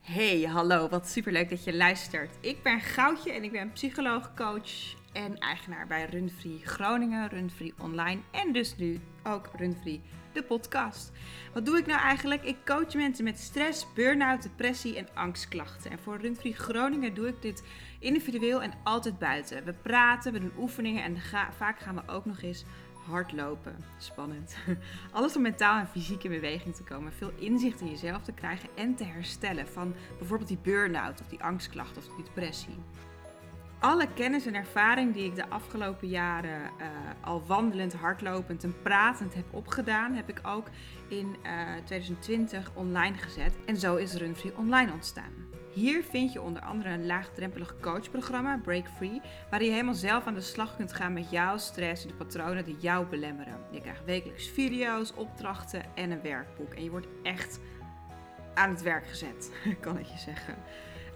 Hey, hallo, wat superleuk dat je luistert. Ik ben Goudje en ik ben psycholoog, coach en eigenaar bij Runfree Groningen, Runfree Online en dus nu ook Runfree, de podcast. Wat doe ik nou eigenlijk? Ik coach mensen met stress, burn-out, depressie en angstklachten. En voor Runfree Groningen doe ik dit individueel en altijd buiten. We praten, we doen oefeningen en vaak gaan we ook nog eens hardlopen. Spannend. Alles om mentaal en fysiek in beweging te komen. Veel inzicht in jezelf te krijgen en te herstellen van bijvoorbeeld die burn-out of die angstklacht of die depressie. Alle kennis en ervaring die ik de afgelopen jaren uh, al wandelend, hardlopend en pratend heb opgedaan, heb ik ook in uh, eh, 2020 online gezet. En zo is Runfree Online ontstaan. Hier vind je onder andere een laagdrempelig coachprogramma, Break Free, waar je helemaal zelf aan de slag kunt gaan met jouw stress en de patronen die jou belemmeren. Je krijgt wekelijks video's, opdrachten en een werkboek. En je wordt echt aan het werk gezet, kan ik je zeggen.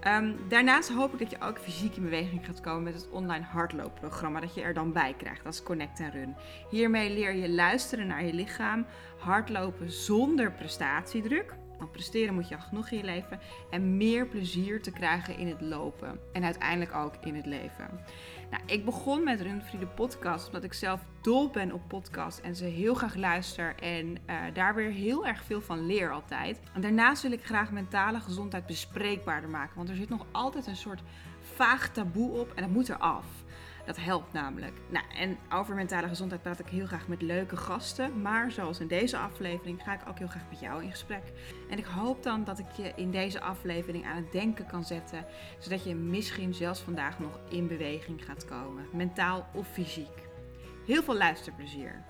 Ehm, daarnaast hoop ik dat je ook fysiek in beweging gaat komen met het online hardloopprogramma dat je er dan bij krijgt. Dat is Connect en Run. Hiermee leer je luisteren naar je lichaam, hardlopen zonder prestatiedruk want presteren moet je al genoeg in je leven. En meer plezier te krijgen in het lopen. En uiteindelijk ook in het leven. Nou, ik begon met Runfree de podcast omdat ik zelf dol ben op podcast en ze heel graag luister en uh, daar weer heel erg veel van leer altijd. En daarnaast wil ik graag mentale gezondheid bespreekbaarder maken, want er zit nog altijd een soort vaag taboe op en dat moet eraf. Dat helpt namelijk. Nou, en over mentale gezondheid praat ik heel graag met leuke gasten. Maar zoals in deze aflevering ga ik ook heel graag met jou in gesprek. En ik hoop dan dat ik je in deze aflevering aan het denken kan zetten. Zodat je misschien zelfs vandaag nog in beweging gaat komen. Mentaal of fysiek. Heel veel luisterplezier.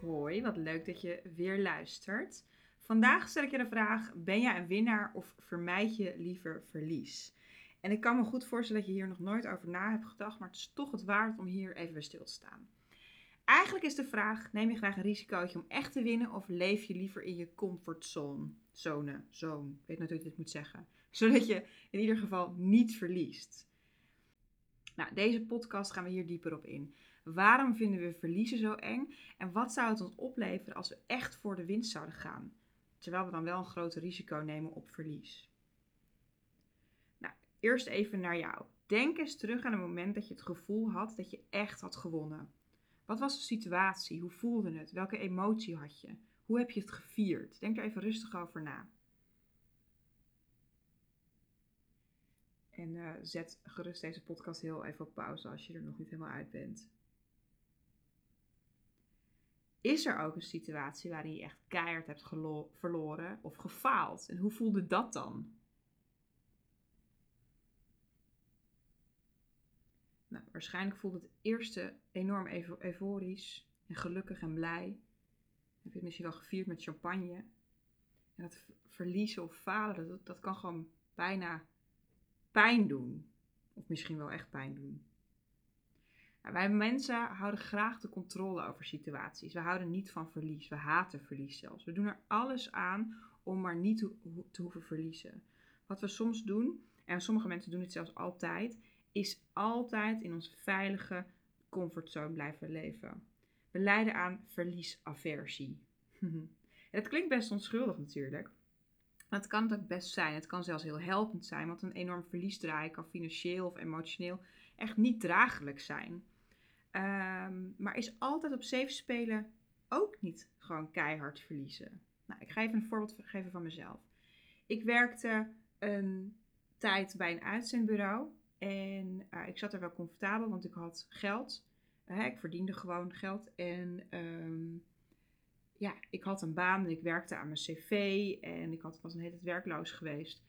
Hoi, wat leuk dat je weer luistert. Vandaag stel ik je de vraag: ben jij een winnaar of vermijd je liever verlies? En ik kan me goed voorstellen dat je hier nog nooit over na hebt gedacht, maar het is toch het waard om hier even bij stil te staan. Eigenlijk is de vraag: neem je graag een risicootje om echt te winnen of leef je liever in je comfortzone? Zone, zone, ik weet natuurlijk dit moet zeggen. Zodat je in ieder geval niet verliest. Nou, deze podcast gaan we hier dieper op in. Waarom vinden we verliezen zo eng? En wat zou het ons opleveren als we echt voor de winst zouden gaan? Terwijl we dan wel een groot risico nemen op verlies. Eerst even naar jou. Denk eens terug aan het moment dat je het gevoel had dat je echt had gewonnen. Wat was de situatie? Hoe voelde het? Welke emotie had je? Hoe heb je het gevierd? Denk er even rustig over na. En uh, zet gerust deze podcast heel even op pauze als je er nog niet helemaal uit bent. Is er ook een situatie waarin je echt keihard hebt verloren of gefaald? En hoe voelde dat dan? Nou, waarschijnlijk voelt het eerste enorm euforisch en gelukkig en blij. Heb je het misschien wel gevierd met champagne. En dat verliezen of falen, dat, dat kan gewoon bijna pijn doen. Of misschien wel echt pijn doen. Nou, wij mensen houden graag de controle over situaties. We houden niet van verlies. We haten verlies zelfs. We doen er alles aan om maar niet te, te hoeven verliezen. Wat we soms doen, en sommige mensen doen het zelfs altijd, is altijd in onze veilige comfortzone blijven leven. We lijden aan verliesaversie. het klinkt best onschuldig natuurlijk. Maar het kan het ook best zijn. Het kan zelfs heel helpend zijn, want een enorm verlies draaien kan financieel of emotioneel echt niet draaglijk zijn. Ehm, maar is altijd op safe spelen ook niet gewoon keihard verliezen? Nou, ik ga even een voorbeeld geven van mezelf. Ik werkte een tijd bij een uitzendbureau en uh, ik zat er wel comfortabel, want ik had geld. Uh, ik verdiende gewoon geld. En um, ja, ik had een baan en ik werkte aan mijn cv. En ik had, was een hele tijd werkloos geweest.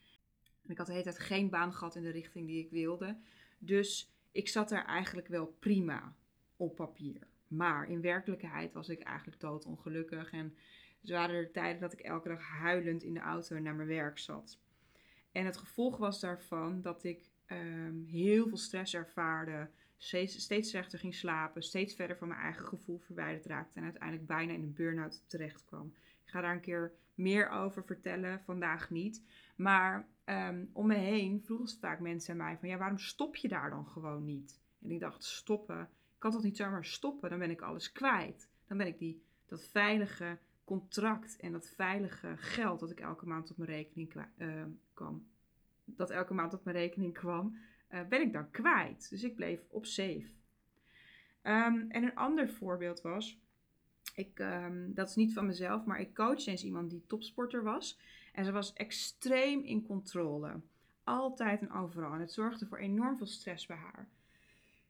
En ik had de hele tijd geen baan gehad in de richting die ik wilde. Dus ik zat er eigenlijk wel prima op papier. Maar in werkelijkheid was ik eigenlijk doodongelukkig. En er waren er tijden dat ik elke dag huilend in de auto naar mijn werk zat. En het gevolg was daarvan dat ik um, heel veel stress ervaarde, steeds, steeds slechter ging slapen, steeds verder van mijn eigen gevoel verwijderd raakte en uiteindelijk bijna in een burn-out terecht kwam. Ik ga daar een keer meer over vertellen, vandaag niet. Maar um, om me heen vroegen vaak mensen aan mij van ja, waarom stop je daar dan gewoon niet? En ik dacht, stoppen? Ik kan toch niet zomaar stoppen? Dan ben ik alles kwijt. Dan ben ik die, dat veilige contract en dat veilige geld dat ik elke maand op mijn rekening uh, kwam, dat elke maand op mijn rekening kwam, uh, ben ik dan kwijt. Dus ik bleef op safe. Um, en een ander voorbeeld was, ik, um, dat is niet van mezelf, maar ik coach eens iemand die topsporter was. En ze was extreem in controle. Altijd en overal. En het zorgde voor enorm veel stress bij haar.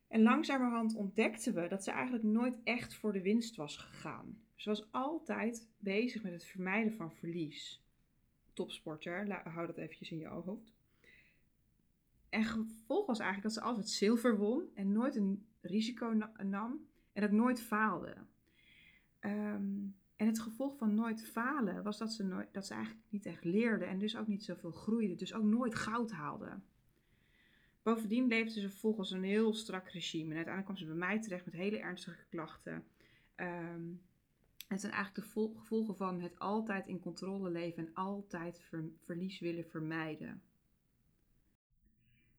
En langzamerhand ontdekten we dat ze eigenlijk nooit echt voor de winst was gegaan. Ze was altijd bezig met het vermijden van verlies. Topsporter, hou dat eventjes in je hoofd. En gevolg was eigenlijk dat ze altijd zilver won en nooit een risico nam en dat nooit faalde. Um, en het gevolg van nooit falen was dat ze, nooit, dat ze eigenlijk niet echt leerde en dus ook niet zoveel groeide, dus ook nooit goud haalde. Bovendien leefde ze volgens een heel strak regime en uiteindelijk kwam ze bij mij terecht met hele ernstige klachten. Um, het zijn eigenlijk de gevolgen van het altijd in controle leven en altijd verlies willen vermijden.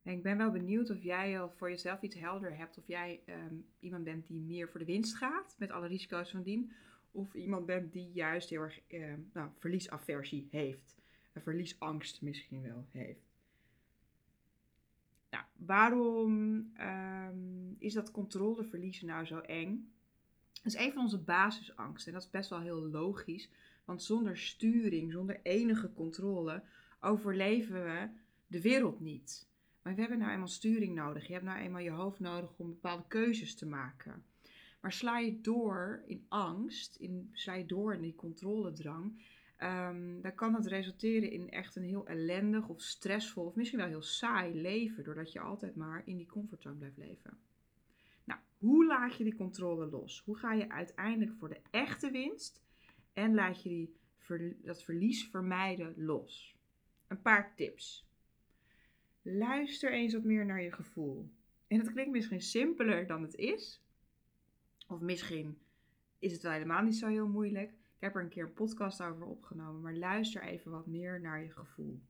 En ik ben wel benieuwd of jij al voor jezelf iets helder hebt. Of jij um, iemand bent die meer voor de winst gaat, met alle risico's van dien. Of iemand bent die juist heel erg uh, nou, verliesaversie heeft. Een verliesangst misschien wel heeft. Nou, waarom um, is dat controleverliezen nou zo eng? Dat is een van onze basisangsten. En dat is best wel heel logisch. Want zonder sturing, zonder enige controle, overleven we de wereld niet. Maar we hebben nou eenmaal sturing nodig. Je hebt nou eenmaal je hoofd nodig om bepaalde keuzes te maken. Maar sla je door in angst, in, sla je door in die controledrang, um, dan kan dat resulteren in echt een heel ellendig of stressvol of misschien wel heel saai leven, doordat je altijd maar in die comfortzone blijft leven. Nou, hoe laat je die controle los? Hoe ga je uiteindelijk voor de echte winst en laat je die, dat verlies vermijden los? Een paar tips. Luister eens wat meer naar je gevoel. En het klinkt misschien simpeler dan het is, of misschien is het wel helemaal niet zo heel moeilijk. Ik heb er een keer een podcast over opgenomen, maar luister even wat meer naar je gevoel.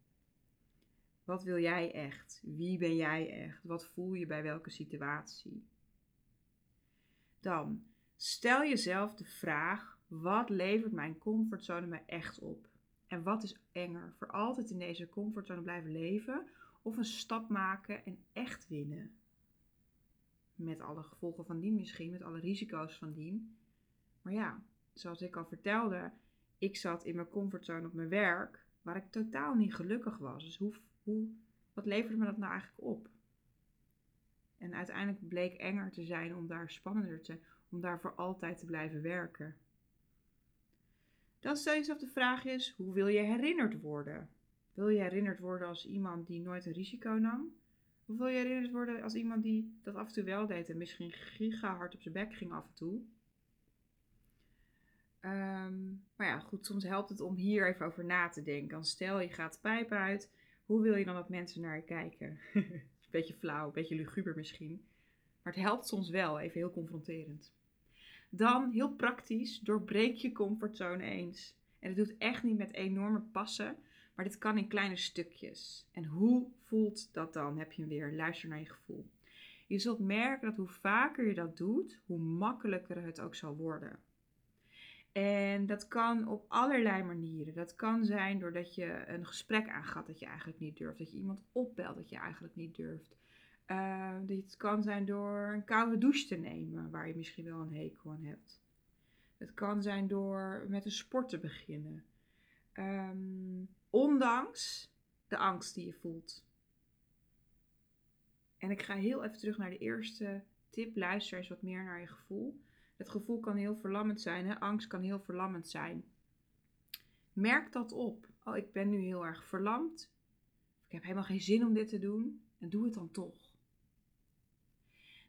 Wat wil jij echt? Wie ben jij echt? Wat voel je bij welke situatie? Dan stel jezelf de vraag: wat levert mijn comfortzone mij echt op? En wat is enger? Voor altijd in deze comfortzone blijven leven of een stap maken en echt winnen? Met alle gevolgen van dien misschien, met alle risico's van dien. Maar ja, zoals ik al vertelde, ik zat in mijn comfortzone op mijn werk, waar ik totaal niet gelukkig was. Dus hoe, hoe, wat leverde me dat nou eigenlijk op? En uiteindelijk bleek enger te zijn om daar spannender te, om daar voor altijd te blijven werken. Dan stel je jezelf de vraag is, hoe wil je herinnerd worden? Wil je herinnerd worden als iemand die nooit een risico nam? Of wil je herinnerd worden als iemand die dat af en toe wel deed en misschien giga hard op zijn bek ging af en toe? Ehm, maar ja, goed, soms helpt het om hier even over na te denken. Dan stel je gaat de pijp uit, hoe wil je dan dat mensen naar je kijken? beetje flauw, een beetje luguber misschien. Maar het helpt soms wel, even heel confronterend. Dan, heel praktisch, doorbreek je comfortzone eens. En dat doet echt niet met enorme passen, maar dit kan in kleine stukjes. En hoe voelt dat dan? Heb je hem weer? Luister naar je gevoel. Je zult merken dat hoe vaker je dat doet, hoe makkelijker het ook zal worden. En dat kan op allerlei manieren. Dat kan zijn doordat je een gesprek aangaat dat je eigenlijk niet durft. Dat je iemand opbelt dat je eigenlijk niet durft. Uh, dit kan zijn door een koude douche te nemen, waar je misschien wel een hekel aan hebt. Het kan zijn door met een sport te beginnen. Um, ondanks de angst die je voelt. En ik ga heel even terug naar de eerste tip. Luister eens wat meer naar je gevoel. Het gevoel kan heel verlammend zijn. Hè? Angst kan heel verlammend zijn. Merk dat op. Oh, ik ben nu heel erg verlamd. Ik heb helemaal geen zin om dit te doen. En doe het dan toch.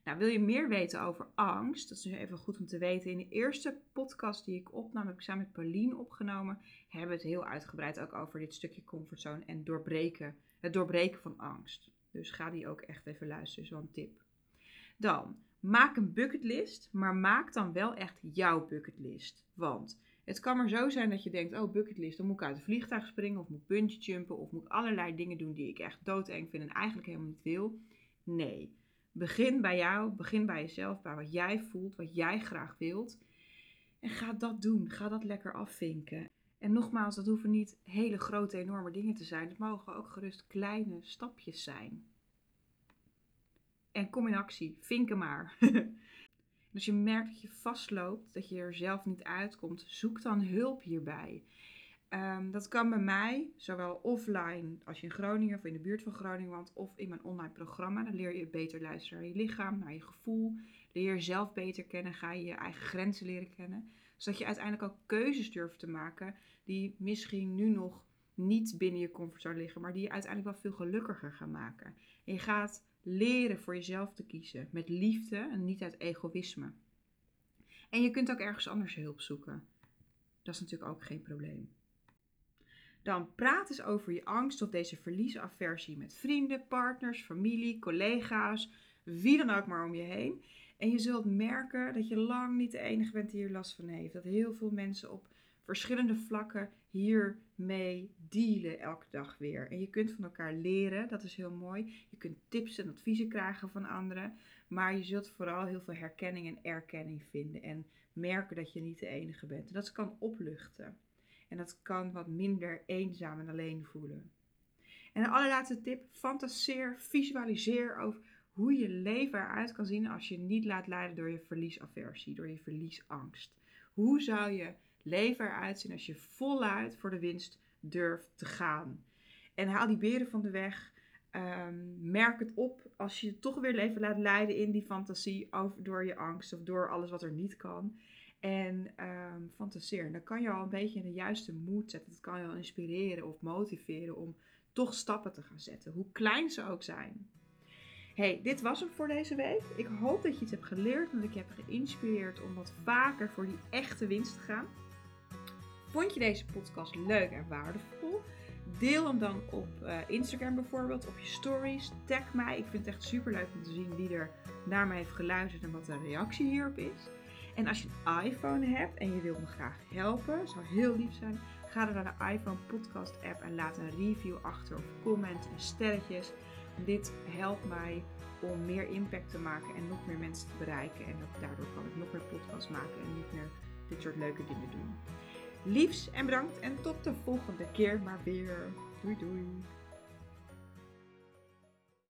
Nou, wil je meer weten over angst? Dat is nu even goed om te weten. In de eerste podcast die ik opnam, heb ik samen met Pauline opgenomen, hebben we het heel uitgebreid ook over dit stukje comfortzone en doorbreken, het doorbreken van angst. Dus ga die ook echt even luisteren, zo'n tip. Dan, maak een bucketlist, maar maak dan wel echt jouw bucketlist. Want het kan maar zo zijn dat je denkt, oh bucketlist, dan moet ik uit een vliegtuig springen of moet bungee jumpen of moet allerlei dingen doen die ik echt doodeng vind en eigenlijk helemaal niet wil. Nee. Begin bij jou, begin bij jezelf, bij wat jij voelt, wat jij graag wilt. En ga dat doen. Ga dat lekker afvinken. En nogmaals, dat hoeven niet hele grote, enorme dingen te zijn. Het mogen ook gerust kleine stapjes zijn. En kom in actie. Vinken maar. als je merkt dat je vastloopt, dat je er zelf niet uitkomt, zoek dan hulp hierbij. Ehm, dat kan bij mij, zowel offline als je in Groningen of in de buurt van Groningen woont, of in mijn online programma. Dan leer je beter luisteren naar je lichaam, naar je gevoel. Leer je jezelf beter kennen, ga je je eigen grenzen leren kennen. Zodat je uiteindelijk ook keuzes durft te maken die misschien nu nog niet binnen je comfortzone liggen, maar die je uiteindelijk wel veel gelukkiger gaan maken. En je gaat leren voor jezelf te kiezen met liefde en niet uit egoïsme. En je kunt ook ergens anders hulp zoeken. Dat is natuurlijk ook geen probleem. Dan praat eens over je angst of deze verliesaversie met vrienden, partners, familie, collega's, wie dan ook maar om je heen. En je zult merken dat je lang niet de enige bent die hier last van heeft. Dat heel veel mensen op verschillende vlakken hiermee dealen elke dag weer. En je kunt van elkaar leren, dat is heel mooi. Je kunt tips en adviezen krijgen van anderen. Maar je zult vooral heel veel herkenning en erkenning vinden. En merken dat je niet de enige bent. En dat kan opluchten. En dat kan wat minder eenzaam en alleen voelen. En de allerlaatste tip: fantaseer, visualiseer over hoe je leven eruit kan zien als je niet laat leiden door je verliesaversie, door je verliesangst. Hoe zou je leven eruit zien als je voluit voor de winst durft te gaan? En haal die beren van de weg. Ehm, merk het op als je toch weer leven laat leiden in die fantasie over, door je angst of door alles wat er niet kan. En um, fantaseer. Dan kan je al een beetje in de juiste moed zetten. Dat kan je al inspireren of motiveren om toch stappen te gaan zetten. Hoe klein ze ook zijn. Hey, dit was hem voor deze week. Ik hoop dat je iets hebt geleerd en dat ik je heb geïnspireerd om wat vaker voor die echte winst te gaan. Vond je deze podcast leuk en waardevol? Deel hem dan op uh, Instagram bijvoorbeeld, op je stories. Tag mij. Ik vind het echt super leuk om te zien wie er naar mij heeft geluisterd en wat de reactie hierop is. En als je een iPhone hebt en je wilt me graag helpen, zou heel lief zijn. Ga dan naar de iPhone podcast app en laat een review achter of comment en sterretjes. Dit helpt mij om meer impact te maken en nog meer mensen te bereiken. En daardoor kan ik nog meer podcasts maken en niet meer dit soort leuke dingen doen. Liefs en bedankt en tot de volgende keer maar weer. Doei doei.